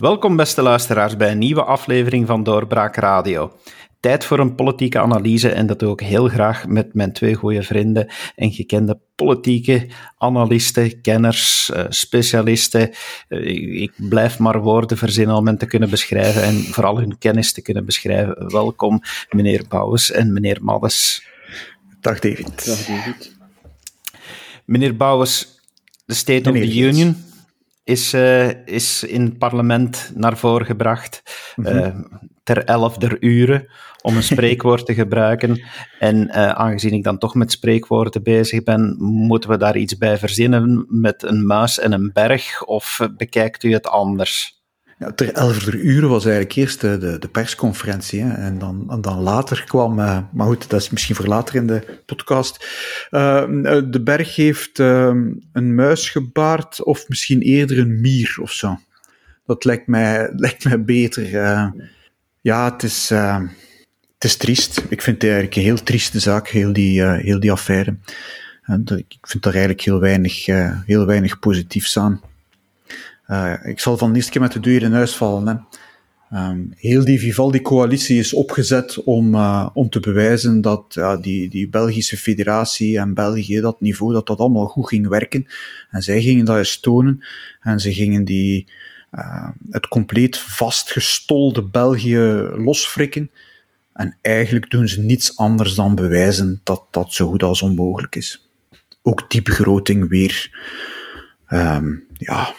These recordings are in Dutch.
Welkom, beste luisteraars, bij een nieuwe aflevering van Doorbraak Radio. Tijd voor een politieke analyse en dat doe ik heel graag met mijn twee goede vrienden en gekende politieke analisten, kenners, uh, specialisten. Uh, ik blijf maar woorden verzinnen om hen te kunnen beschrijven en vooral hun kennis te kunnen beschrijven. Welkom, meneer Bouwens en meneer Maddes. Dag David. Dag David. Meneer Bouwens, de State meneer of the Union is, uh, is in het parlement naar voren gebracht. Mm -hmm. uh, ter elfde uren, om een spreekwoord te gebruiken. En uh, aangezien ik dan toch met spreekwoorden bezig ben, moeten we daar iets bij verzinnen met een muis en een berg, of bekijkt u het anders? Ja, ter elfde uren was eigenlijk eerst de, de, de persconferentie. En, dan, dan later kwam, uh, maar goed, dat is misschien voor later in de podcast. Uh, de berg heeft uh, een muis gebaard, of misschien eerder een mier of zo. Dat lijkt mij, lijkt mij beter. ja, het is, het is triest. Ik vind het eigenlijk een heel trieste zaak, heel die, heel die affaire. ik vind daar eigenlijk heel weinig, heel weinig positiefs aan. Uh, ik zal van de keer met de deur in huis vallen. Hè. Um, heel die Vivaldi-coalitie is opgezet om, uh, om te bewijzen dat die, die Belgische federatie en België, dat niveau, dat dat allemaal goed ging werken. En zij gingen dat eens tonen. En ze gingen die, het compleet vastgestolde België losfrikken. En eigenlijk doen ze niets anders dan bewijzen dat dat zo goed als onmogelijk is. Ook die begroting weer. Um, ja,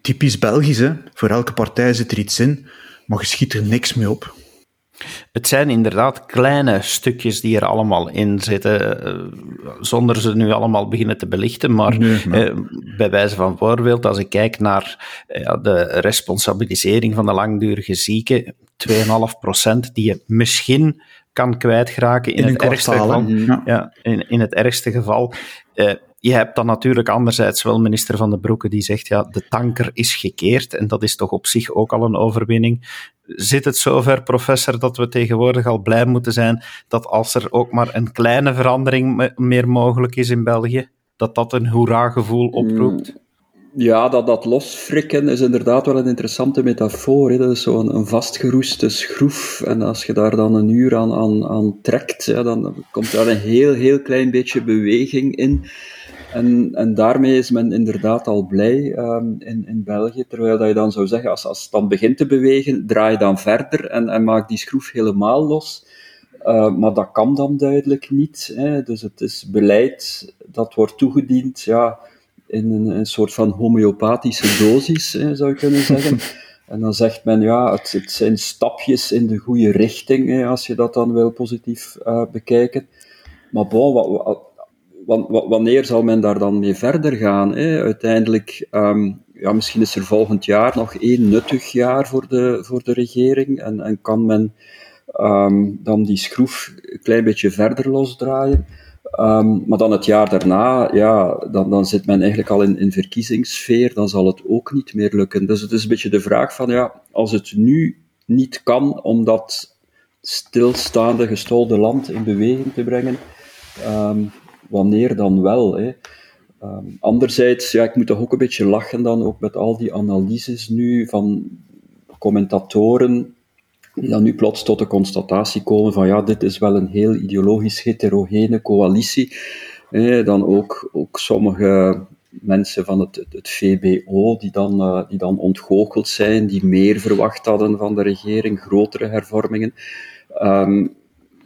typisch Belgisch, hè? voor elke partij zit er iets in, maar je schiet er niks mee op. Het zijn inderdaad kleine stukjes die er allemaal in zitten, eh, zonder ze nu allemaal beginnen te belichten. Maar nee, eh, bij wijze van voorbeeld, als ik kijk naar eh, de responsabilisering van de langdurige zieken, 2,5% die je misschien kan kwijtraken in, in het ergste geval. Ja. ja. in, in het ergste geval. Je hebt dan natuurlijk anderzijds wel minister Van de Broeke die zegt, ja, de tanker is gekeerd en dat is toch op zich ook al een overwinning. Zit het zover, professor, dat we tegenwoordig al blij moeten zijn dat als er ook maar een kleine verandering meer mogelijk is in België, dat dat een hoera-gevoel oproept? Mm, ja, dat, dat losfrikken is inderdaad wel een interessante metafoor. Hè. Dat is zo'n een vastgeroeste schroef. En als je daar dan een uur aan, aan, aan trekt, dan komt daar een heel, heel klein beetje beweging in. En, en daarmee is men inderdaad al blij um, in, in België. Terwijl dat je dan zou zeggen, als, als het dan begint te bewegen, draai dan verder en, en maak die schroef helemaal los. Uh, maar dat kan dan duidelijk niet. Hè. Dus het is beleid dat wordt toegediend ja, in een, een soort van homeopathische dosis, hè, zou je kunnen zeggen. En dan zegt men, ja, het, het zijn stapjes in de goede richting, hè, als je dat dan wil positief uh, bekijken. Maar bon, wat, wanneer zal men daar dan mee verder gaan? Hè? Uiteindelijk, um, ja, misschien is er volgend jaar nog één nuttig jaar voor de, voor de regering en, en kan men um, dan die schroef een klein beetje verder losdraaien. Um, maar dan het jaar daarna, ja, dan, dan zit men eigenlijk al in, in verkiezingssfeer, dan zal het ook niet meer lukken. Dus het is een beetje de vraag van, ja, als het nu niet kan om dat stilstaande, gestolde land in beweging te brengen, wanneer dan wel? Hè? Um, anderzijds, ja, ik moet toch ook een beetje lachen dan, ook met al die analyses nu van commentatoren, die dan nu plots tot de constatatie komen van ja, dit is wel een heel ideologisch heterogene coalitie. dan ook, ook sommige mensen van het, het VBO die dan, uh, die dan ontgoocheld zijn, die meer verwacht hadden van de regering, grotere hervormingen. Um,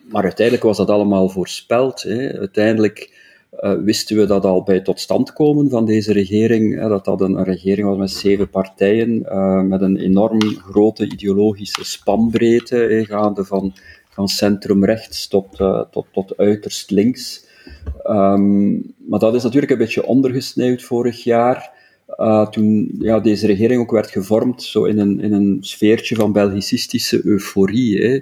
maar uiteindelijk was dat allemaal voorspeld. Hè. Uiteindelijk uh, wisten we dat al bij het tot stand komen van deze regering, hè, dat dat een, regering was met zeven partijen, uh, met een enorm grote ideologische spanbreedte, gaande van, van centrum rechts tot, uh, tot, tot uiterst links. Um, maar dat is natuurlijk een beetje ondergesneeuwd vorig jaar. Toen ja, deze regering ook werd gevormd zo in een, in een sfeertje van Belgicistische euforie. Hè.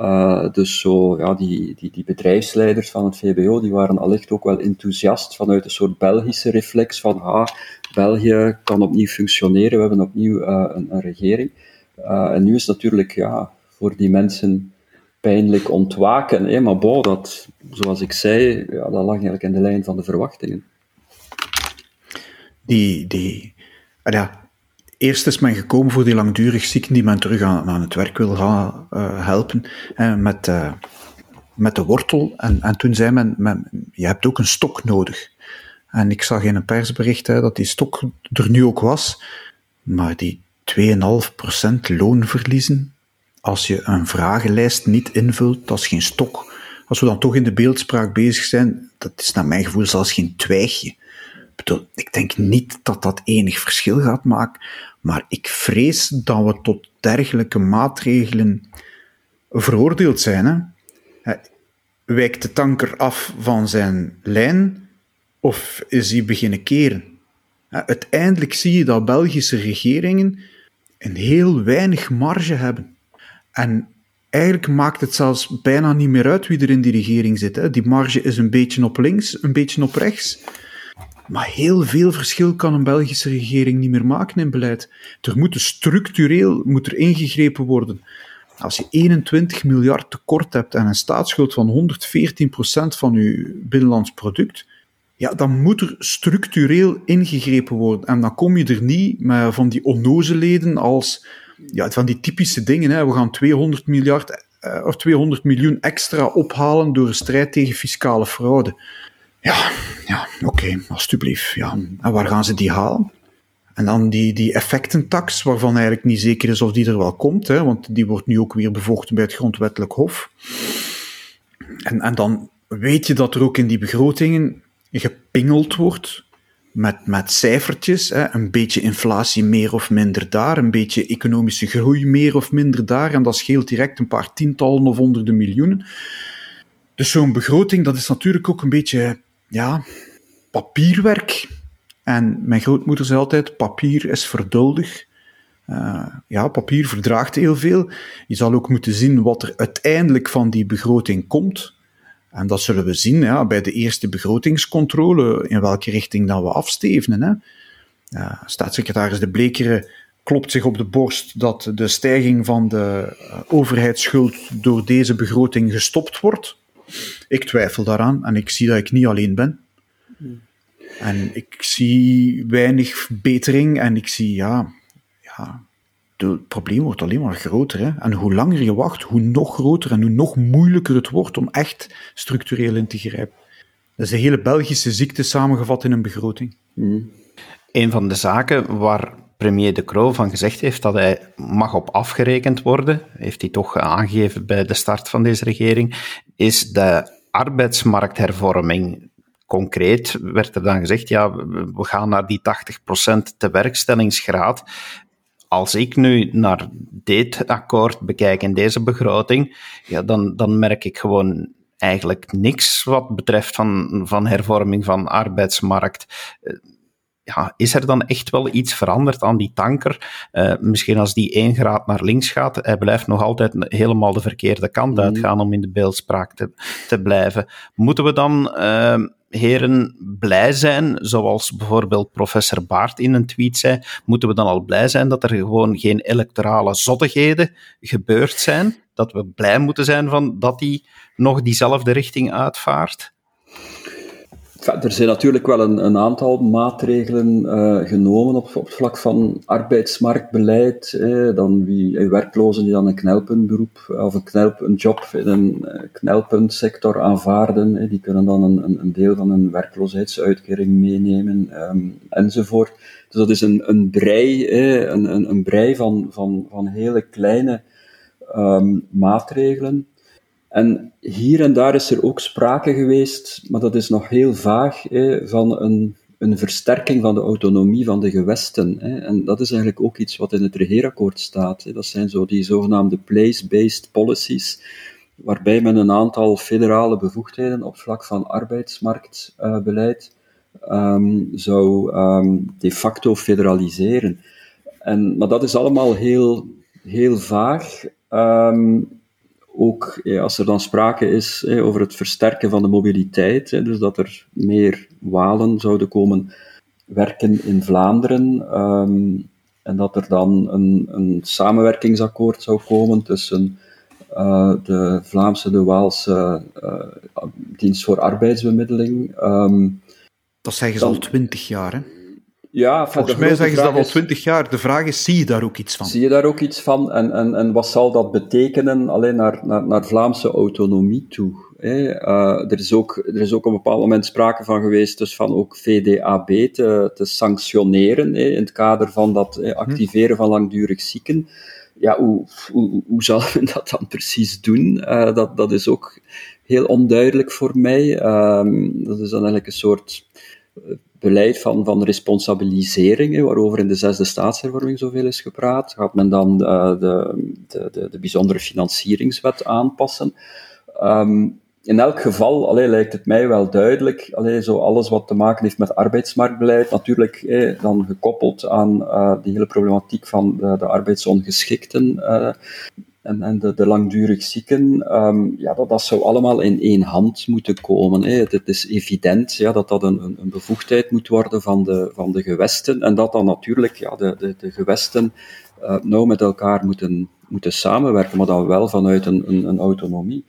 Uh, dus zo, ja, die, die, die bedrijfsleiders van het VBO die waren allicht ook wel enthousiast vanuit een soort Belgische reflex van ah, België kan opnieuw functioneren, we hebben opnieuw uh, een, een, regering. Uh, en nu is natuurlijk ja, voor die mensen pijnlijk ontwaken. Hè? Maar bon, dat, zoals ik zei, ja, dat lag eigenlijk in de lijn van de verwachtingen. Die, die, ja, eerst is men gekomen voor die langdurig zieken die men terug aan, aan het werk wil gaan uh, helpen. met, uh, met de wortel. En, en toen zei men, men, je hebt ook een stok nodig. En ik zag in een persbericht dat die stok er nu ook was. Maar die 2,5% loon verliezen, als je een vragenlijst niet invult, dat is geen stok. Als we dan toch in de beeldspraak bezig zijn, dat is naar mijn gevoel zelfs geen twijgje. Ik denk niet dat dat enig verschil gaat maken, maar ik vrees dat we tot dergelijke maatregelen veroordeeld zijn. Hè. Wijkt de tanker af van zijn lijn of is hij beginnen keren? Uiteindelijk zie je dat Belgische regeringen een heel weinig marge hebben. En eigenlijk maakt het zelfs bijna niet meer uit wie er in die regering zit. Hè. Die marge is een beetje op links, een beetje op rechts. Maar heel veel verschil kan een Belgische regering niet meer maken in beleid. Er moet structureel moet er ingegrepen worden. Als je 21 miljard tekort hebt en een staatsschuld van 114% van je binnenlands product, ja, dan moet er structureel ingegrepen worden. En dan kom je er niet met van die onnozeleden als ja, van die typische dingen. Hè. We gaan 200 miljard eh, of 200 miljoen extra ophalen door een strijd tegen fiscale fraude. Ja, ja oké, okay, alstublieft. Ja. En waar gaan ze die halen? En dan die, die effectentax, waarvan eigenlijk niet zeker is of die er wel komt, hè, want die wordt nu ook weer bevochten bij het Grondwettelijk Hof. En, en dan weet je dat er ook in die begrotingen gepingeld wordt met, met cijfertjes. Hè, een beetje inflatie meer of minder daar, een beetje economische groei meer of minder daar. En dat scheelt direct een paar tientallen of honderden miljoenen. Dus zo'n begroting, dat is natuurlijk ook een beetje ja, papierwerk. En mijn grootmoeder zei altijd: papier is verduldig. Uh, ja, papier verdraagt heel veel. Je zal ook moeten zien wat er uiteindelijk van die begroting komt. En dat zullen we zien ja, bij de eerste begrotingscontrole, in welke richting dat we afstevenen. Hè. Uh, staatssecretaris De Blekere klopt zich op de borst dat de stijging van de uh, overheidsschuld door deze begroting gestopt wordt. Ik twijfel daaraan en ik zie dat ik niet alleen ben. En ik zie weinig betering en ik zie, ja, ja het probleem wordt alleen maar groter. En hoe langer je wacht, hoe nog groter en hoe nog moeilijker het wordt om echt structureel in te grijpen. Dat is de hele Belgische ziekte samengevat in een begroting. Mm. Een van de zaken waar premier De Croo van gezegd heeft dat hij mag op afgerekend worden, heeft hij toch aangegeven bij de start van deze regering, is de arbeidsmarkthervorming. Concreet werd er dan gezegd, ja, we gaan naar die 80% tewerkstellingsgraad als ik nu naar dit akkoord bekijk in deze begroting, ja, dan, dan merk ik gewoon eigenlijk niks wat betreft van, van hervorming van arbeidsmarkt. Eh, ja, is er dan echt wel iets veranderd aan die tanker? Uh, misschien als die één graad naar links gaat, hij blijft nog altijd helemaal de verkeerde kant mm. uitgaan om in de beeldspraak te, te blijven. Moeten we dan uh, heren blij zijn, zoals bijvoorbeeld professor Baart in een tweet zei, moeten we dan al blij zijn dat er gewoon geen electorale zottigheden gebeurd zijn? Dat we blij moeten zijn van dat die nog diezelfde richting uitvaart? Er zijn natuurlijk wel een, een aantal maatregelen uh, genomen op, op het vlak van arbeidsmarktbeleid. Eh, dan wie, eh, werklozen die dan een knelpuntberoep of een, knelp, een job in een knelpuntsector aanvaarden, eh, die kunnen dan een, een, deel van hun werkloosheidsuitkering meenemen um, enzovoort. Dus dat is een, een brei, eh, een, een, brei van, van, van hele kleine um, maatregelen. En hier en daar is er ook sprake geweest, maar dat is nog heel vaag, van een, een versterking van de autonomie van de gewesten. En dat is eigenlijk ook iets wat in het regeerakkoord staat. Dat zijn zo die zogenaamde place-based policies, waarbij men een aantal federale bevoegdheden op vlak van arbeidsmarktbeleid um, zou um, de facto federaliseren. En, maar dat is allemaal heel, heel vaag. Um, ook als er dan sprake is over het versterken van de mobiliteit, dus dat er meer Walen zouden komen werken in Vlaanderen, ehm, en dat er dan een, een samenwerkingsakkoord zou komen tussen uh, de Vlaamse, de Waalse uh, dienst voor arbeidsbemiddeling. Um, dat zeggen ze al twintig jaar, hè? Ja, Volgens mij zeggen ze dat al twintig jaar. De vraag is, zie je daar ook iets van? Zie je daar ook iets van? En, en, en wat zal dat betekenen alleen naar, naar, naar Vlaamse autonomie toe? Hè? Uh, er, is ook, er is ook op een bepaald moment sprake van geweest dus van ook VDAB te, te sanctioneren hè, in het kader van dat hè, activeren van langdurig zieken. Ja, hoe, hoe, hoe zal men dat dan precies doen? Uh, dat, dat is ook heel onduidelijk voor mij. Um, dat is dan eigenlijk een soort beleid van, van responsabilisering, waarover in de zesde staatshervorming zoveel is gepraat, gaat men dan uh, de, de, de, de, bijzondere financieringswet aanpassen. Um, in elk geval allee, lijkt het mij wel duidelijk, allee, zo alles wat te maken heeft met arbeidsmarktbeleid, natuurlijk eh, dan gekoppeld aan uh, die hele problematiek van de, de arbeidsongeschikten, en, en de, langdurig zieken, um, ja, dat, dat zou allemaal in één hand moeten komen. Hè. Het, is evident ja, dat dat een, een, bevoegdheid moet worden van de, van de gewesten en dat dan natuurlijk ja, de, de, de gewesten uh, nou met elkaar moeten, moeten samenwerken, maar dan wel vanuit een, een, een autonomie.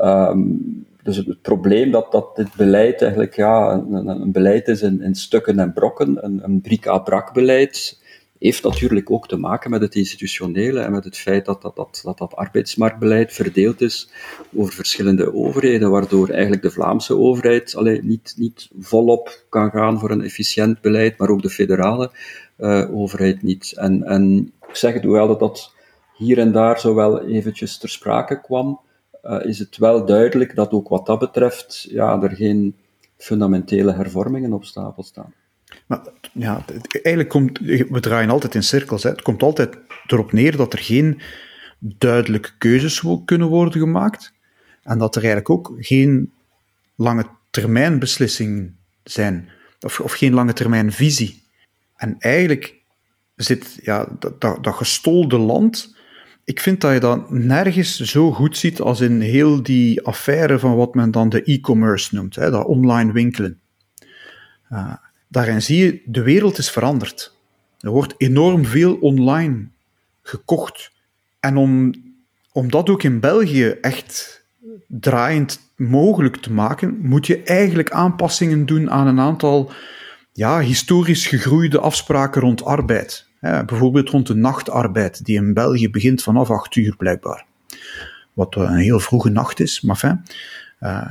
Um, dus het, het, probleem dat, dat dit beleid eigenlijk ja, een, een beleid is in, in stukken en brokken, een, een brik-à-brak beleid, heeft natuurlijk ook te maken met het institutionele en met het feit dat dat, dat, dat, dat arbeidsmarktbeleid verdeeld is over verschillende overheden, waardoor eigenlijk de Vlaamse overheid alleen niet, niet volop kan gaan voor een efficiënt beleid, maar ook de federale uh, overheid niet. En, en ik zeg het, hoewel dat dat hier en daar zo wel eventjes ter sprake kwam, uh, is het wel duidelijk dat ook wat dat betreft ja, er geen fundamentele hervormingen op stapel staan. Maar ja, eigenlijk komt, we draaien altijd in cirkels. Hè. Het komt altijd erop neer dat er geen duidelijke keuzes kunnen worden gemaakt. En dat er eigenlijk ook geen lange termijn beslissingen zijn. Of, of geen lange termijn visie. En eigenlijk zit ja, dat, dat, gestolde land. Ik vind dat je dat nergens zo goed ziet als in heel die affaire van wat men dan de e-commerce noemt, hè, dat online winkelen. Uh, daarin zie je, de wereld is veranderd. Er wordt enorm veel online gekocht. En om, om dat ook in België echt draaiend mogelijk te maken, moet je eigenlijk aanpassingen doen aan een aantal ja, historisch gegroeide afspraken rond arbeid. bijvoorbeeld rond de nachtarbeid, die in België begint vanaf 8 uur blijkbaar. Wat een heel vroege nacht is, maar fijn. Uh,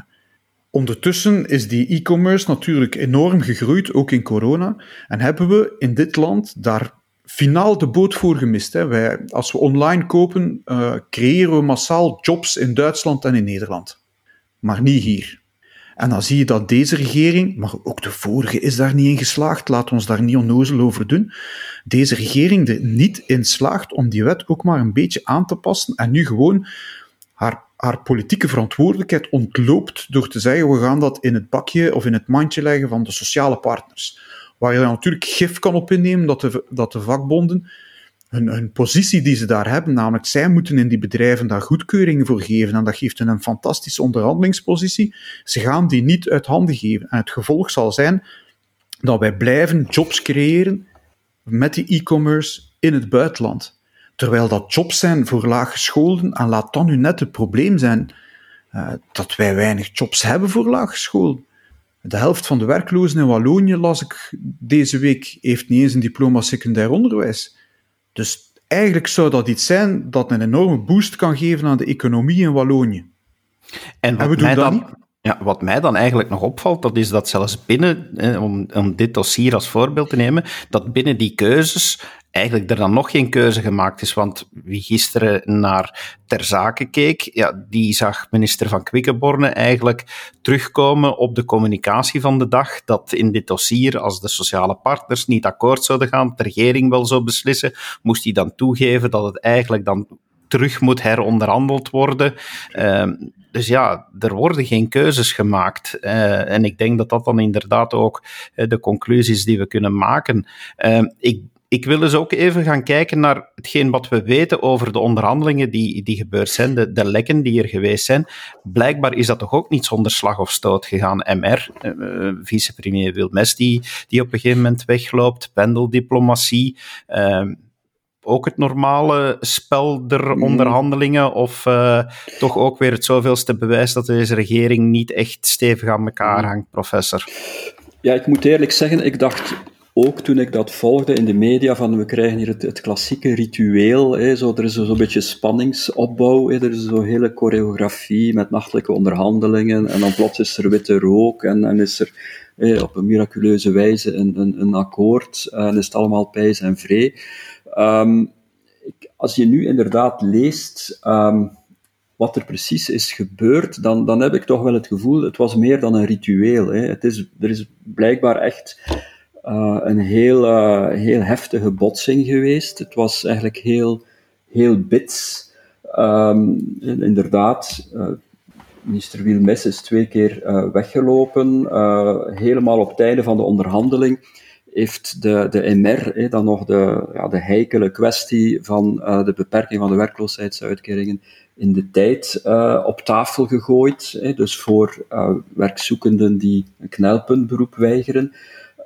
Ondertussen is die e-commerce natuurlijk enorm gegroeid, ook in corona. En hebben we in dit land daar finaal de boot voor gemist. Hè. Wij, als we online kopen, uh, creëren we massaal jobs in Duitsland en in Nederland. Maar niet hier. En dan zie je dat deze regering, maar ook de vorige is daar niet in geslaagd, laat ons daar niet onnozel over doen, deze regering er niet in slaagt om die wet ook maar een beetje aan te passen en nu gewoon haar politieke verantwoordelijkheid ontloopt door te zeggen we gaan dat in het bakje of in het mandje leggen van de sociale partners. Waar je natuurlijk gif kan op innemen dat de, dat de vakbonden hun, hun positie die ze daar hebben, namelijk zij moeten in die bedrijven daar goedkeuringen voor geven en dat geeft hen een fantastische onderhandelingspositie. Ze gaan die niet uit handen geven. En het gevolg zal zijn dat wij blijven jobs creëren met die e-commerce in het buitenland. Terwijl dat jobs zijn voor laaggescholden, en laat dan nu net het probleem zijn uh, dat wij weinig jobs hebben voor laaggescholden. De helft van de werklozen in Wallonië, las ik deze week, heeft niet eens een diploma secundair onderwijs. Dus eigenlijk zou dat iets zijn dat een enorme boost kan geven aan de economie in Wallonië. En, en we doen dat niet. Ja, wat mij dan eigenlijk nog opvalt, dat is dat zelfs binnen, om, om dit dossier als voorbeeld te nemen, dat binnen die keuzes eigenlijk er dan nog geen keuze gemaakt is. Want wie gisteren naar Ter Zake keek, ja, die zag minister van Quickenborne eigenlijk terugkomen op de communicatie van de dag, dat in dit dossier, als de sociale partners niet akkoord zouden gaan, de regering wel zou beslissen, moest hij dan toegeven dat het eigenlijk dan terug moet heronderhandeld worden. Uh, dus ja, er worden geen keuzes gemaakt. Uh, en ik denk dat dat dan inderdaad ook uh, de conclusies die we kunnen maken. Uh, ik ik wil dus ook even gaan kijken naar hetgeen wat we weten over de onderhandelingen die, die gebeurd zijn, de, de lekken die er geweest zijn. Blijkbaar is dat toch ook niet zonder slag of stoot gegaan. MR, uh, vicepremier Wilmes, die, die op een gegeven moment wegloopt, pendeldiplomatie. Uh, ook het normale spel der mm. onderhandelingen? Of uh, toch ook weer het zoveelste bewijs dat deze regering niet echt stevig aan elkaar mm. hangt, professor? Ja, ik moet eerlijk zeggen, ik dacht ook toen ik dat volgde in de media, van we krijgen hier het, klassieke ritueel, hè, zo, er is zo'n beetje spanningsopbouw, hè, er is zo'n hele choreografie met nachtelijke onderhandelingen, en dan plots is er witte rook, en, en is er op een miraculeuze wijze een, een, akkoord, en is het allemaal pijs en vree. Ik, als je nu inderdaad leest um, wat er precies is gebeurd, dan, dan heb ik toch wel het gevoel, het was meer dan een ritueel. Hè. Het is, er is blijkbaar echt uh, een heel, uh, heel heftige botsing geweest. Het was eigenlijk heel, heel bits. Um, inderdaad, uh, minister Wielmes is twee keer weggelopen. helemaal op einde van de onderhandeling heeft de, de MR dan nog de, ja, de heikele kwestie van de beperking van de werkloosheidsuitkeringen in de tijd op tafel gegooid. dus voor werkzoekenden die een knelpuntberoep weigeren.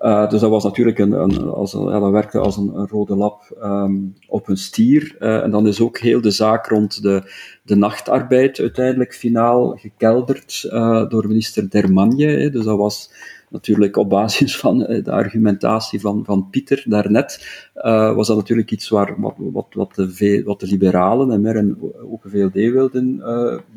Uh, dus dat was natuurlijk een, een, als ja, dat werkte als een, rode lap um, op een stier. Uh, en dan is ook heel de zaak rond de, de nachtarbeid uiteindelijk finaal gekelderd uh, door minister Dermagne. Hè. Dus dat was natuurlijk op basis van de argumentatie van, van Pieter daarnet, was dat natuurlijk iets waar, wat, wat, de, wat de liberalen en meer en ook VLD wilden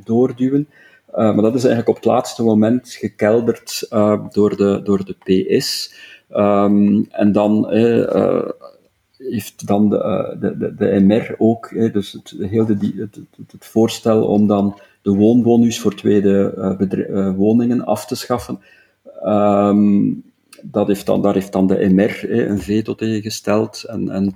doorduwen. Maar dat is eigenlijk op het laatste moment gekelderd door, de, door de PS. Um, en dan uh, heeft dan de, de, de, de MR ook, dus het, heel het, het, voorstel om dan de woonbonus voor tweede woningen af te schaffen. Um, dat heeft dan, daar heeft dan de MR een veto tegen gesteld. En, en,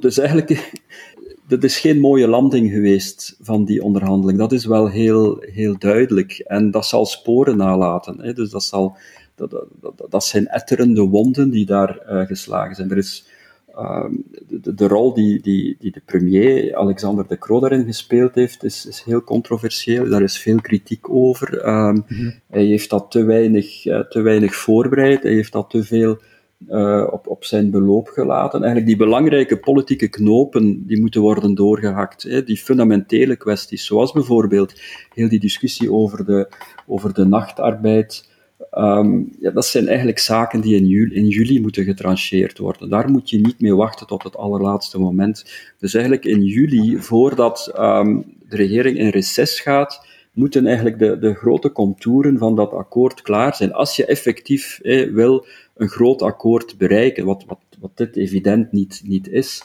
dus eigenlijk dat is geen mooie landing geweest van die onderhandeling. Dat is wel heel, heel duidelijk. En dat zal sporen nalaten. Dus dat, zal, dat, dat, dat zijn etterende wonden die daar uh, geslagen zijn. Er is uh, de, de, rol die, die, die de premier Alexander de Croo daarin gespeeld heeft, is, is heel controversieel. Daar is veel kritiek over. Um, mm -hmm. Hij heeft dat te weinig, uh, te weinig voorbereid. Hij heeft dat te veel uh, op, op zijn beloop gelaten. Eigenlijk die belangrijke politieke knopen die moeten worden doorgehakt. Hè, die fundamentele kwesties, zoals bijvoorbeeld heel die discussie over de, over de nachtarbeid. Um, ja, dat zijn eigenlijk zaken die in juli, in juli moeten getrancheerd worden. Daar moet je niet mee wachten tot het allerlaatste moment. Dus eigenlijk in juli, voordat um, de regering in reces gaat, moeten eigenlijk de, de grote contouren van dat akkoord klaar zijn. Als je effectief eh, wil een groot akkoord bereiken, wat, wat, wat dit evident niet, niet is.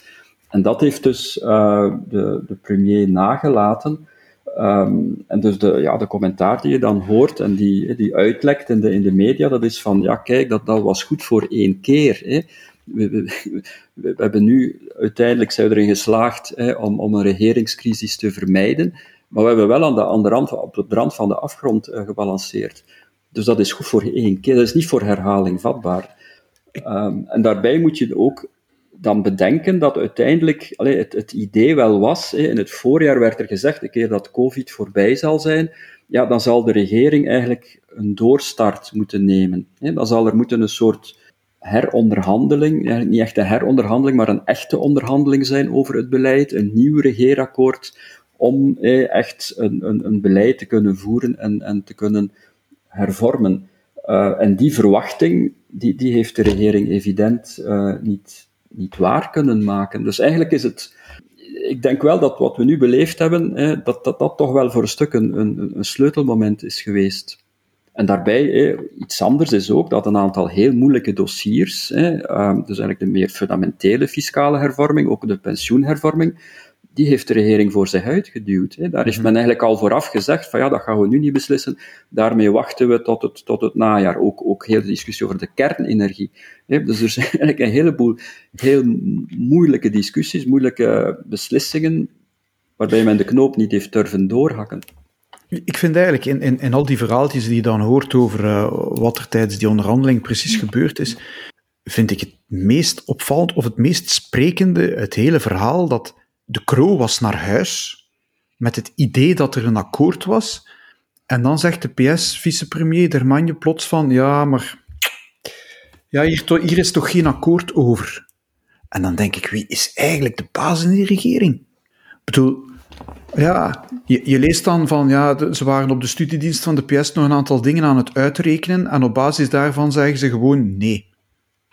En dat heeft dus uh, de, de premier nagelaten. Um, en dus de, ja, de commentaar die je dan hoort en die, die uitlekt in de, in de media, dat is van, ja kijk, dat, dat was goed voor één keer. Hè. We, we, we, hebben nu, uiteindelijk zijn we erin geslaagd hè, om, om een regeringscrisis te vermijden, maar we hebben wel aan de, aan de rand, op de rand van de afgrond uh, gebalanceerd. Dus dat is goed voor één keer, dat is niet voor herhaling vatbaar. Um, en daarbij moet je ook dan bedenken dat uiteindelijk het, het, idee wel was, in het voorjaar werd er gezegd, een keer dat COVID voorbij zal zijn, ja, dan zal de regering eigenlijk een doorstart moeten nemen. Dan zal er moeten een soort heronderhandeling, niet echt een heronderhandeling, maar een echte onderhandeling zijn over het beleid, een nieuw regeerakkoord, om eh, echt een, een, een, beleid te kunnen voeren en, en te kunnen hervormen. Uh, en die verwachting, die, die heeft de regering evident uh, niet, niet waar kunnen maken. Dus eigenlijk is het, ik denk wel dat wat we nu beleefd hebben, dat, dat dat toch wel voor een stuk een, een, een sleutelmoment is geweest. En daarbij, hè, iets anders is ook dat een aantal heel moeilijke dossiers, uh, dus eigenlijk de meer fundamentele fiscale hervorming, ook de pensioenhervorming, die heeft de regering voor zich uitgeduwd. Hè. Daar heeft mhm. men eigenlijk al vooraf gezegd van ja, dat gaan we nu niet beslissen, daarmee wachten we tot het, tot het najaar. Ook, ook heel de discussie over de kernenergie. Hè. Dus er zijn eigenlijk een heleboel heel moeilijke discussies, moeilijke beslissingen, waarbij men de knoop niet heeft durven doorhakken. Ik vind eigenlijk in, in, in al die verhaaltjes die je dan hoort over uh, wat er tijdens die onderhandeling precies gebeurd is, vind ik het meest opvallend of het meest sprekende, het hele verhaal, dat de Kroo was naar huis met het idee dat er een akkoord was. En dan zegt de PS-vicepremier Dermanje plots van, ja, maar ja, hier, hier is toch geen akkoord over. En dan denk ik, wie is eigenlijk de baas in die regering? Ik bedoel, ja, je, je, leest dan van, ja, ze waren op de studiedienst van de PS nog een aantal dingen aan het uitrekenen en op basis daarvan zeggen ze gewoon nee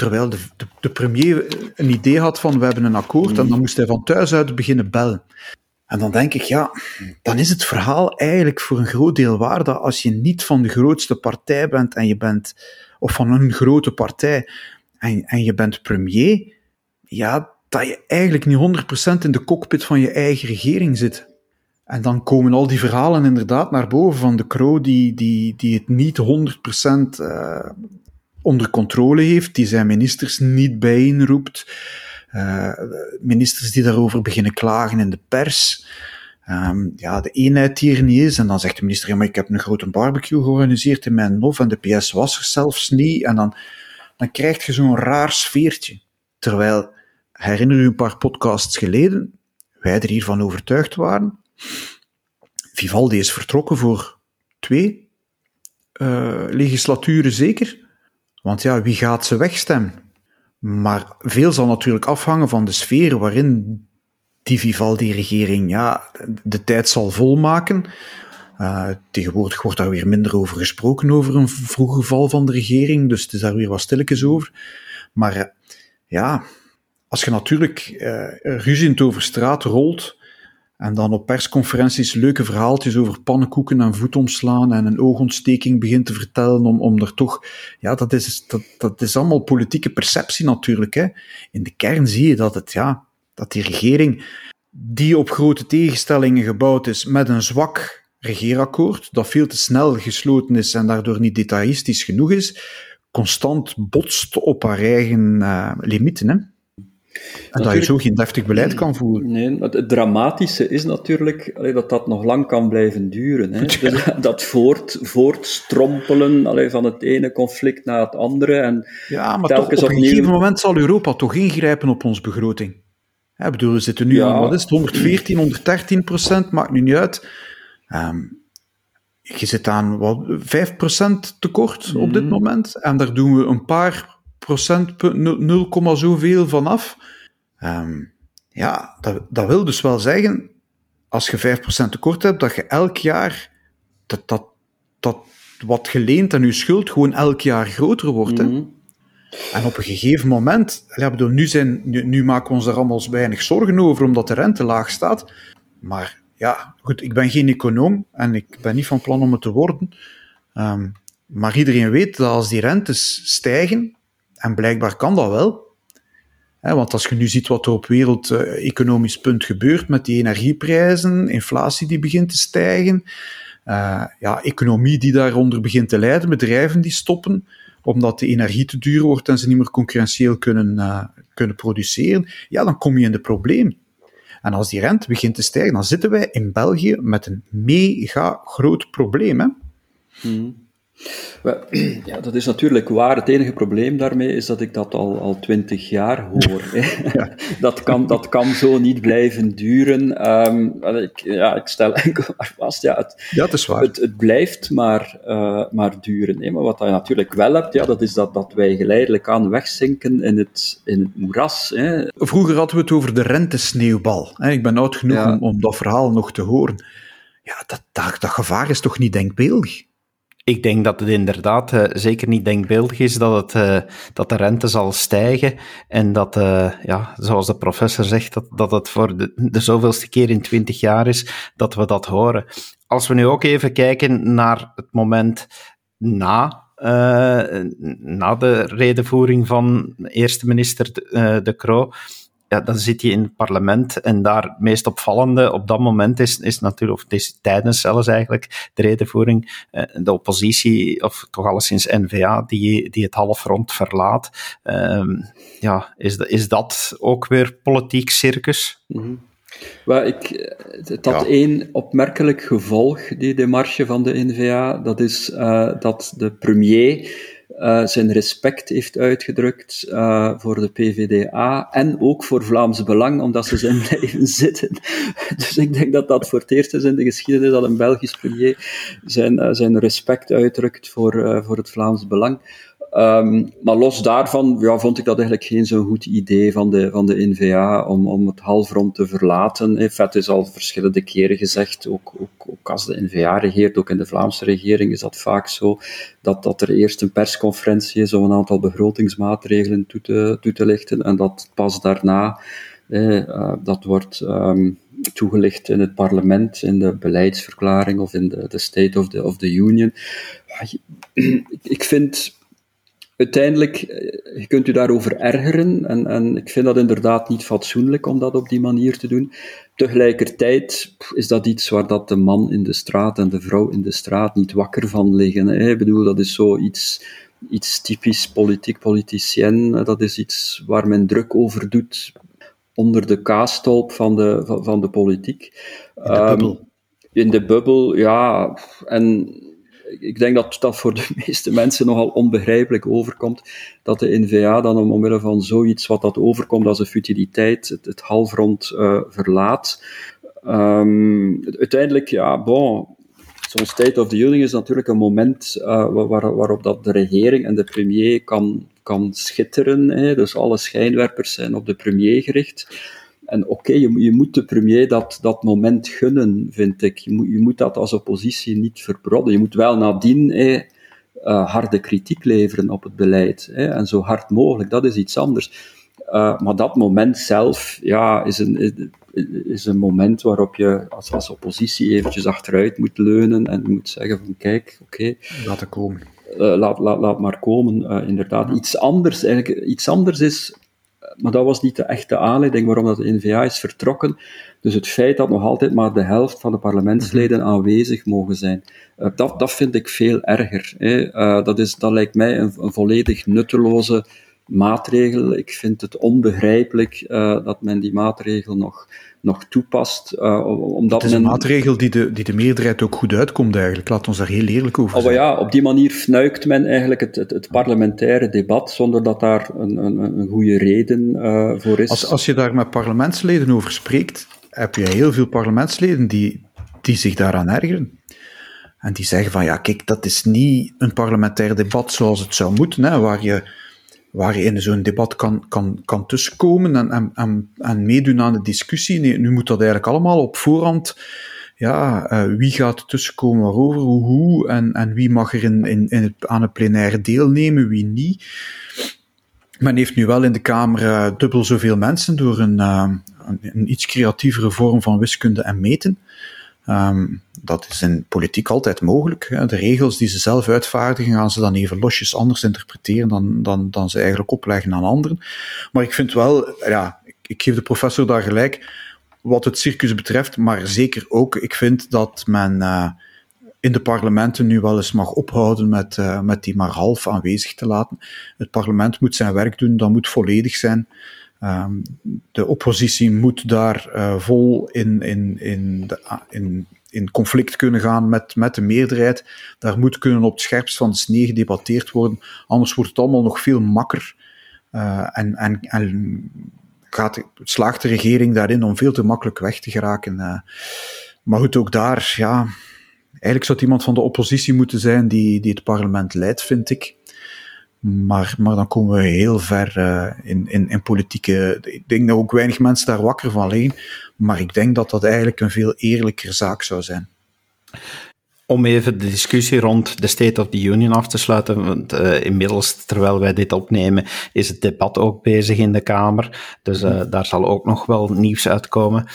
terwijl de, de, de, premier een idee had van we hebben een akkoord en dan moest hij van thuis uit beginnen bellen. En dan denk ik, ja, dan is het verhaal eigenlijk voor een groot deel waar dat als je niet van de grootste partij bent en je bent, of van een grote partij en, en je bent premier, ja, dat je eigenlijk niet 100% in de cockpit van je eigen regering zit. En dan komen al die verhalen inderdaad naar boven van de Croo die, die, die het niet 100% uh, onder controle heeft, die zijn ministers niet bijeenroept, uh, ministers die daarover beginnen klagen in de pers. Um, ja, de eenheid die er niet is. En dan zegt de minister, maar ik heb een grote barbecue georganiseerd in mijn nof en de PS was er zelfs niet. En dan, dan krijg je zo'n raar sfeertje. Terwijl, herinner u een paar podcasts geleden, wij er hiervan overtuigd waren, Vivaldi is vertrokken voor twee uh, legislaturen zeker. Want ja, wie gaat ze wegstemmen? Maar veel zal natuurlijk afhangen van de sfeer waarin die Vivaldi-regering ja, de tijd zal volmaken. Uh, tegenwoordig wordt daar weer minder over gesproken, over een vroege val van de regering, dus het is daar weer wat stilletjes over. Maar uh, ja, als je natuurlijk uh, ruziend over straat rolt, en dan op persconferenties leuke verhaaltjes over pannenkoeken en voetomslaan en een oogontsteking begint te vertellen om, om er toch... Ja, dat is, dat, dat is allemaal politieke perceptie natuurlijk. Hè. In de kern zie je dat, het, ja, dat die regering, die op grote tegenstellingen gebouwd is met een zwak regeerakkoord, dat veel te snel gesloten is en daardoor niet detailistisch genoeg is, constant botst op haar eigen uh, limieten. Hè. En dat je zo geen deftig beleid kan voeren. Nee, het dramatische is natuurlijk allee, dat dat nog lang kan blijven duren. Hè. Dus dat voort, voortstrompelen allee, van het ene conflict naar het andere. En ja, maar toch, op een gegeven moment zal Europa toch ingrijpen op onze begroting. Bedoel, we zitten nu ja. aan, wat is het, 114, 113 procent, maakt nu niet uit. Um, je zit aan wat, 5 procent tekort op dit mhm. moment. En daar doen we een paar procent, 0, zoveel vanaf. Um, ja, dat, dat wil dus wel zeggen, als je 5% tekort hebt, dat je elk jaar dat, dat, dat wat geleend en je schuld gewoon elk jaar groter wordt. hè? Mhm. En op een gegeven moment, ja, bedoel, nu, zijn, nu, nu maken we ons daar allemaal weinig zorgen over, omdat de rente laag staat. Maar ja, goed, ik ben geen econoom en ik ben niet van plan om het te worden. Um, maar iedereen weet dat als die rentes stijgen, en blijkbaar kan dat wel. want als je nu ziet wat er op wereldeconomisch uh, punt gebeurt met die energieprijzen, inflatie die begint te stijgen, uh, ja, economie die daaronder begint te lijden, bedrijven die stoppen, omdat de energie te duur wordt en ze niet meer concurrentieel kunnen, uh, kunnen produceren, ja, dan kom je in de probleem. En als die rente begint te stijgen, dan zitten wij in België met een mega groot probleem. Hè? Hmm. Ja, dat is natuurlijk waar. Het enige probleem daarmee is dat ik dat al, al twintig jaar hoor. Ja. dat, kan, dat kan zo niet blijven duren. Um, ik, ja, ik stel enkel maar vast, ja, het, ja, het, is waar. het, het blijft maar, uh, maar duren. Hè. Maar wat je natuurlijk wel hebt, ja, dat is dat, dat wij geleidelijk aan wegzinken in het, in het moeras. Hè. Vroeger hadden we het over de rentesneeuwbal. Hè. Ik ben oud genoeg om, om dat verhaal nog te horen. Ja, dat, dat, dat gevaar is toch niet denkbeeldig? Ik denk dat het inderdaad uh, zeker niet denkbeeldig is dat, het, uh, dat de rente zal stijgen en dat, uh, ja, zoals de professor zegt, dat, dat het voor de, de zoveelste keer in twintig jaar is dat we dat horen. Als we nu ook even kijken naar het moment na na de redenvoering van eerste minister De, de Croo, ja, dan zit je in het parlement en daar het meest opvallende op dat moment is, is natuurlijk, of het is tijdens zelfs eigenlijk, de redenvoering, eh, de oppositie, of toch alleszins N-VA, die, die het halfrond verlaat. Um, ja, is, is dat ook weer politiek circus? Mm -hmm. Well, ik, het had ja. één opmerkelijk gevolg, die demarche van de N-VA, dat is uh, dat de premier uh, zijn respect heeft uitgedrukt uh, voor de PVDA en ook voor Vlaams Belang, omdat ze zijn blijven zitten. dus ik denk dat dat voor het eerst is in de geschiedenis dat een Belgisch premier zijn, uh, zijn respect uitdrukt voor, voor het Vlaams Belang. Um, maar los daarvan ja, vond ik dat eigenlijk geen zo'n goed idee van de, van de NVA om, om het halfrond te verlaten. Het is al verschillende keren gezegd, ook, ook, ook als de N-VA regeert, ook in de Vlaamse regering, is dat vaak zo dat, dat er eerst een persconferentie is om een aantal begrotingsmaatregelen toe te, toe te lichten en dat pas daarna, eh, dat wordt um, toegelicht in het parlement, in de beleidsverklaring of in de, de State of the, of the Union. Ik vind uiteindelijk, eh, je kunt u daarover ergeren en, en ik vind dat inderdaad niet fatsoenlijk om dat op die manier te doen. Tegelijkertijd is dat iets waar dat de man in de straat en de vrouw in de straat niet wakker van liggen. Hè. Ik bedoel, dat is zoiets iets typisch politiek politicien. Dat is iets waar men druk over doet onder de kaastolp van de, van, van de politiek. In de bubbel. Um, in de bubbel, ja. En ik denk dat dat voor de meeste mensen nogal onbegrijpelijk overkomt, dat de NVA dan omwille van zoiets wat dat overkomt als een futiliteit, het, het halfrond uh, verlaat. Um, uiteindelijk, ja, bon, zo'n State of the Union is natuurlijk een moment waar, waarop dat de regering en de premier kan, kan schitteren. Hè. Dus alle schijnwerpers zijn op de premier gericht. En oké, je, je, moet de premier dat, dat moment gunnen, vind ik. Je moet, je moet dat als oppositie niet verbrodden. Je moet wel nadien eh, harde kritiek leveren op het beleid. Eh, en zo hard mogelijk, dat is iets anders. Uh, maar dat moment zelf ja, is, een, is een moment waarop je als, als oppositie eventjes achteruit moet leunen en moet zeggen van kijk, oké. Okay, laat het komen. Uh, laat, laat, laat maar komen, inderdaad. Iets anders, eigenlijk, iets anders is maar dat was niet de echte aanleiding waarom dat de NVA is vertrokken. Dus het feit dat nog altijd maar de helft van de parlementsleden mhm. aanwezig mogen zijn, uh, dat, dat vind ik veel erger. Hè. Uh, dat, is, dat lijkt mij een, een volledig nutteloze maatregel. Ik vind het onbegrijpelijk uh, dat men die maatregel nog, nog toepast. Uh, omdat het is een maatregel die de, die de meerderheid ook goed uitkomt eigenlijk. Laat ons daar heel eerlijk over oh, zijn. Oh, ja, op die manier fnuikt men eigenlijk het, het, het parlementaire debat zonder dat daar een, een, een goede reden uh, voor is. Als, als je daar met parlementsleden over spreekt, heb je heel veel parlementsleden die, die zich daaraan ergeren. En die zeggen van ja, kijk, dat is niet een parlementair debat zoals het zou moeten, hè, waar je waar je in zo'n debat kan, kan, kan tussenkomen en, en, en, en meedoen aan de discussie. Nee, nu moet dat eigenlijk allemaal op voorhand. Ja, uh, wie gaat tussenkomen waarover, hoe, en, en wie mag er in, in, in het, aan het plenaire deelnemen, wie niet. Men heeft nu wel in de Kamer uh, dubbel zoveel mensen door een, uh, een, een, iets creatievere vorm van wiskunde en meten. Um, dat is in politiek altijd mogelijk. De regels die ze zelf uitvaardigen, gaan ze dan even losjes anders interpreteren dan, dan, dan ze eigenlijk opleggen aan anderen. Maar ik vind wel, ja, ik geef de professor daar gelijk, wat het circus betreft, maar zeker ook, ik vind dat men uh, in de parlementen nu wel eens mag ophouden met, uh, met die maar half aanwezig te laten. Het parlement moet zijn werk doen, dat moet volledig zijn. Um, de oppositie moet daar uh, vol in, in, in, de, in, in conflict kunnen gaan met, met de meerderheid. Daar moet kunnen op het scherpst van de snee gedebatteerd worden. Anders wordt het allemaal nog veel makker. Uh, en, en, en gaat, slaagt de regering daarin om veel te makkelijk weg te geraken. Uh, maar goed, ook daar, ja. Eigenlijk zou het iemand van de oppositie moeten zijn die, die het parlement leidt, vind ik. Maar, maar dan komen we heel ver uh, in, in, in politieke. Ik denk dat ook weinig mensen daar wakker van liggen. Maar ik denk dat dat eigenlijk een veel eerlijker zaak zou zijn. Om even de discussie rond de State of the Union af te sluiten, want uh, inmiddels, terwijl wij dit opnemen, is het debat ook bezig in de Kamer. Dus uh, daar zal ook nog wel nieuws uitkomen.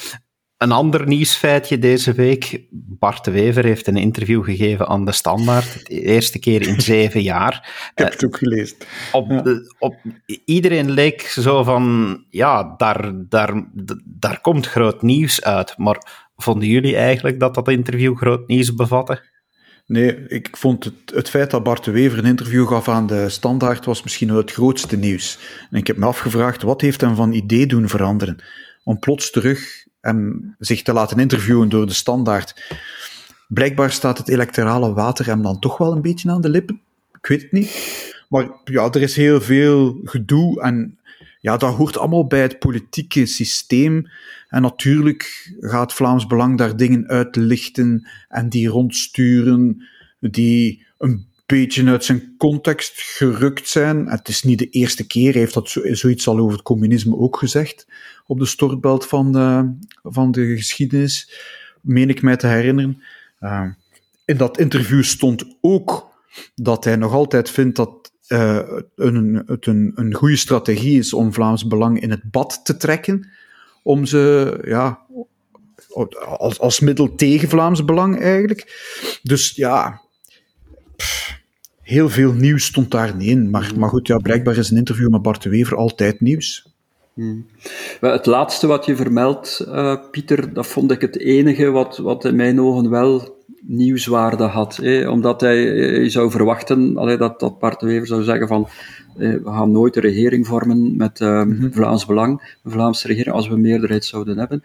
Een ander nieuwsfeitje deze week. Bart de Wever heeft een interview gegeven aan De Standaard. De eerste keer in zeven jaar. Ik heb het ook gelezen. Op, op, iedereen leek zo van, ja, daar, daar, daar komt groot nieuws uit. Maar vonden jullie eigenlijk dat dat interview groot nieuws bevatte? Nee, ik vond het, het feit dat Bart de Wever een interview gaf aan de Standaard was misschien wel het grootste nieuws. En ik heb me afgevraagd, wat heeft hem van idee doen veranderen? Om plots terug zich te laten interviewen door de standaard. Blijkbaar staat het electorale water hem dan toch wel een beetje aan de lippen. Ik weet het niet. Maar ja, er is heel veel gedoe en ja, dat hoort allemaal bij het politieke systeem. En natuurlijk gaat Vlaams Belang daar dingen uitlichten en die rondsturen, die een beetje uit zijn context gerukt zijn. Het is niet de eerste keer, hij heeft dat zoiets al over het communisme ook gezegd, op de stortbelt van de, van de geschiedenis, meen ik mij te herinneren. in dat interview stond ook dat hij nog altijd vindt dat uh, een, het een, een goede strategie is om Vlaams Belang in het bad te trekken, om ze ja, als, als middel tegen Vlaams Belang eigenlijk. Dus ja, heel veel nieuws stond daar niet in. Maar, maar goed, ja, blijkbaar is een interview met Bart de Wever altijd nieuws. Hmm. Het laatste wat je vermeldt, uh, Pieter, dat vond ik het enige wat, wat in mijn ogen wel nieuwswaarde had. Omdat hij, je zou verwachten allee, dat, dat Bart de Wever zou zeggen van eh, we gaan nooit een regering vormen met uh, Vlaams Belang, een Vlaamse regering, als we meerderheid zouden hebben.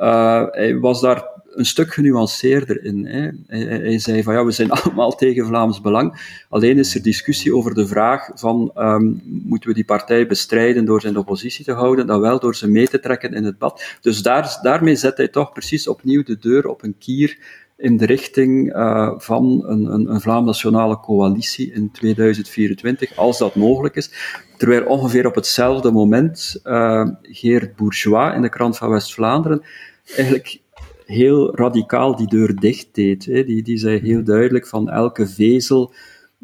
Uh, hij was daar een stuk genuanceerder in. Hè. Hij, zei van ja, we zijn allemaal tegen Vlaams Belang. Alleen is er discussie over de vraag van um, moeten we die partij bestrijden door de oppositie te houden, dan wel door ze mee te trekken in het bad. Dus daar, daarmee zet hij toch precies opnieuw de deur op een kier in de richting uh, van een, een, een Vlaam-nationale coalitie in 2024, als dat mogelijk is. Terwijl ongeveer op hetzelfde moment uh, Geert Bourgeois in de krant van West-Vlaanderen eigenlijk heel radicaal die deur dicht deed. Hè. Die, die zei heel duidelijk van elke vezel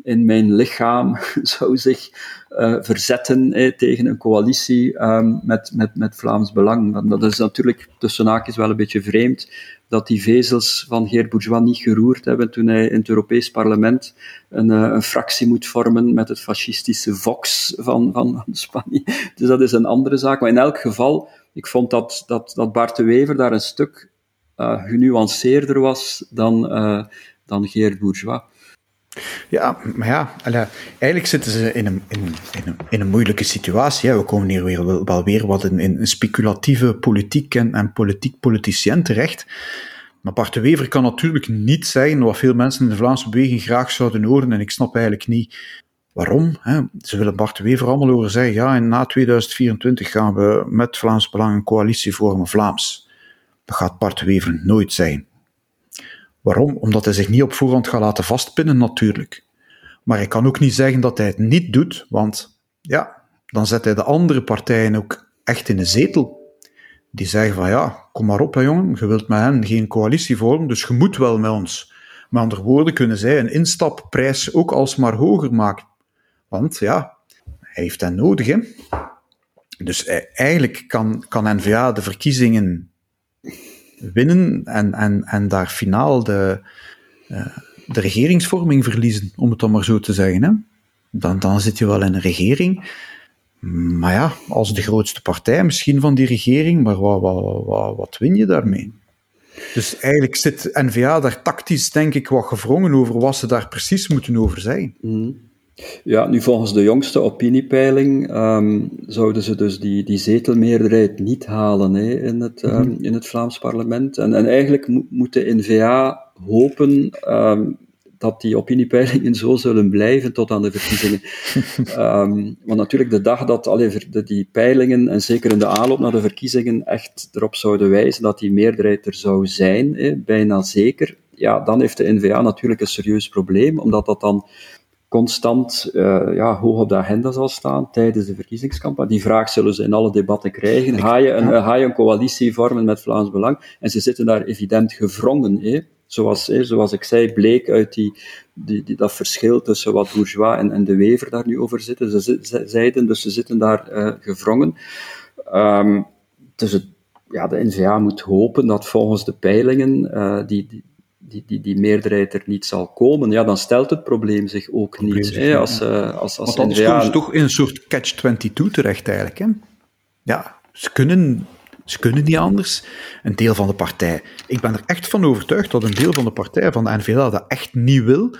in mijn lichaam zou zich uh, verzetten tegen een coalitie um, met, met, met Vlaams Belang. Dat is natuurlijk tussen haakjes wel een beetje vreemd dat die vezels van Geert Bourgeois niet geroerd hebben toen hij in het Europees Parlement een, uh, een fractie moet vormen met het fascistische Vox van, van, Spanje. Dus dat is een andere zaak. Maar in elk geval, ik vond dat, dat, dat Bart de Wever daar een stuk genuanceerder was dan, uh, dan Geert Bourgeois. Ja, maar ja, eigenlijk zitten ze in een, in, in een, in een moeilijke situatie. Hè. We komen hier weer, wel, weer wat in, in speculatieve politiek en, en politiek-politicien terecht. Maar Bart de Wever kan natuurlijk niet zeggen wat veel mensen in de Vlaamse beweging graag zouden horen. En ik snap eigenlijk niet waarom. Hè. Ze willen Bart de Wever allemaal horen zeggen, ja, en na 2024 gaan we met Vlaams Belang een coalitie vormen, Vlaams. Dat gaat Bart Wever nooit zijn. Waarom? Omdat hij zich niet op voorhand gaat laten vastpinnen, natuurlijk. Maar hij kan ook niet zeggen dat hij het niet doet, want ja, dan zet hij de andere partijen ook echt in de zetel. Die zeggen van ja, kom maar op hè, jongen, je wilt met hen geen coalitie vormen, dus je moet wel met ons. Met andere woorden kunnen zij een instapprijs ook alsmaar hoger maken. Want ja, hij heeft hen nodig. Hè? Dus eh, eigenlijk kan, kan NVA de verkiezingen winnen en, en, en daar finaal de, uh, de regeringsvorming verliezen, om het dan maar zo te zeggen. Hè? Dan, dan zit je wel in een regering. Maar ja, als de grootste partij misschien van die regering, maar wat, wat, wat, wat win je daarmee? Dus eigenlijk zit N-VA daar tactisch, denk ik, wat gevrongen over wat ze daar precies moeten over zeggen. Mm. Ja, nu volgens de jongste opiniepeiling um, zouden ze dus die, die zetelmeerderheid niet halen hè, in, het, um, in het Vlaams parlement. En, en eigenlijk mo moet de N-VA hopen um, dat die opiniepeilingen zo zullen blijven tot aan de verkiezingen. want natuurlijk, de dag dat allee, die peilingen, en zeker in de aanloop naar de verkiezingen, echt erop zouden wijzen dat die meerderheid er zou zijn, hè, bijna zeker, ja, dan heeft de N-VA natuurlijk een serieus probleem, omdat dat dan constant uh, ja, hoog op de agenda zal staan tijdens de verkiezingscampagne. Die vraag zullen ze in alle debatten krijgen. Ga je een, ga je een coalitie vormen met Vlaams Belang? En ze zitten daar evident gevrongen. Hè? Zoals, hè, zoals ik zei, bleek uit die, die, die, dat verschil tussen wat Bourgeois en, en de Wever daar nu over zitten. Ze, ze zeiden, dus ze zitten daar uh, gevrongen. Um, dus het, ja, de NVA moet hopen dat volgens de peilingen uh, die, die die, die, die meerderheid er niet zal komen, ja, dan stelt het probleem zich ook niet. hè, als, uh, als, als Want anders komen ze toch in een soort catch-22 terecht eigenlijk. Hè? Ja, ze kunnen, ze kunnen niet anders. Een deel van de partij. Ik ben er echt van overtuigd dat een deel van de partij, van de NVA, dat echt niet wil.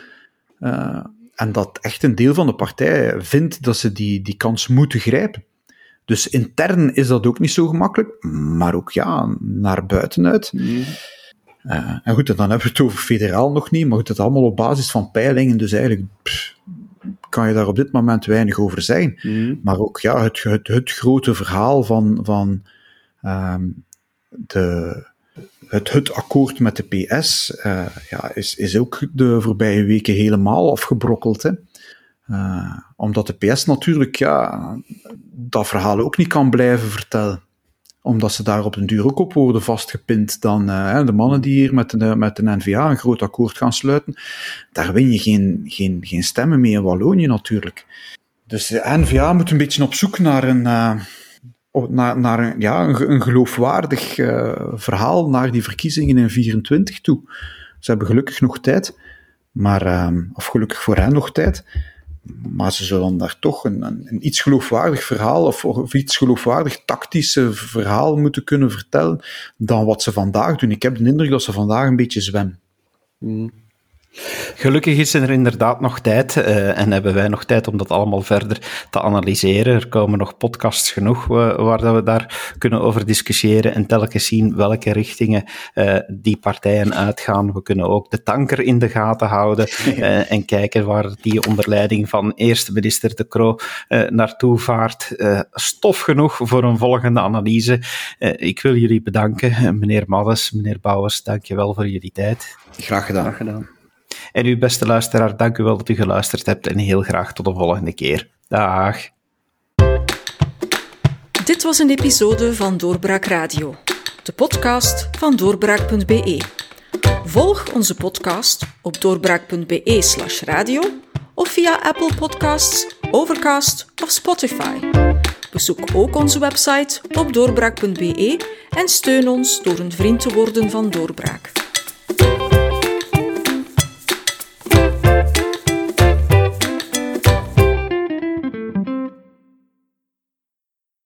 Uh, en dat echt een deel van de partij vindt dat ze die, die kans moeten grijpen. Dus intern is dat ook niet zo gemakkelijk, maar ook ja, naar buitenuit. Mm. Uh, en goed, dan hebben we het over federaal nog niet, maar goed, het allemaal op basis van peilingen, dus eigenlijk pff, kan je daar op dit moment weinig over zijn. Mm. Maar ook ja, het, het, het, grote verhaal van, van um, de, het, het akkoord met de PS uh, ja, is, is ook de voorbije weken helemaal afgebrokkeld. Hè. Uh, omdat de PS natuurlijk ja, dat verhaal ook niet kan blijven vertellen omdat ze daar op duur ook op worden vastgepind. Dan de mannen die hier met de, met de NVA een groot akkoord gaan sluiten, daar win je geen, geen, geen stemmen mee in Wallonië natuurlijk. Dus de NVA moet een beetje op zoek naar een, naar, naar een, ja, een, een geloofwaardig verhaal naar die verkiezingen in 24 toe. Ze hebben gelukkig nog tijd, maar, of gelukkig voor hen nog tijd. Maar ze zullen daar toch een, een, iets geloofwaardig verhaal of, of, iets geloofwaardig tactische verhaal moeten kunnen vertellen dan wat ze vandaag doen. Ik heb de indruk dat ze vandaag een beetje zwemmen. Mm. Gelukkig is er inderdaad nog tijd uh, en hebben wij nog tijd om dat allemaal verder te analyseren. Er komen nog podcasts genoeg uh, waar dat we daar kunnen over discussiëren en telkens zien welke richtingen uh, die partijen uitgaan. We kunnen ook de tanker in de gaten houden en kijken waar die onder leiding van eerste minister De Croo naartoe vaart. stof genoeg voor een volgende analyse. ik wil jullie bedanken, meneer Maddes, meneer Bouwers, dankjewel voor jullie tijd. Graag gedaan. Graag gedaan. En u beste luisteraar, dank u wel dat u geluisterd hebt en heel graag tot de volgende keer. Dag. Dit was een episode van Doorbraak Radio, de podcast van doorbraak.be. Volg onze podcast op doorbraak.be/slash radio of via Apple Podcasts, Overcast of Spotify. Bezoek ook onze website op doorbraak.be en steun ons door een vriend te worden van Doorbraak.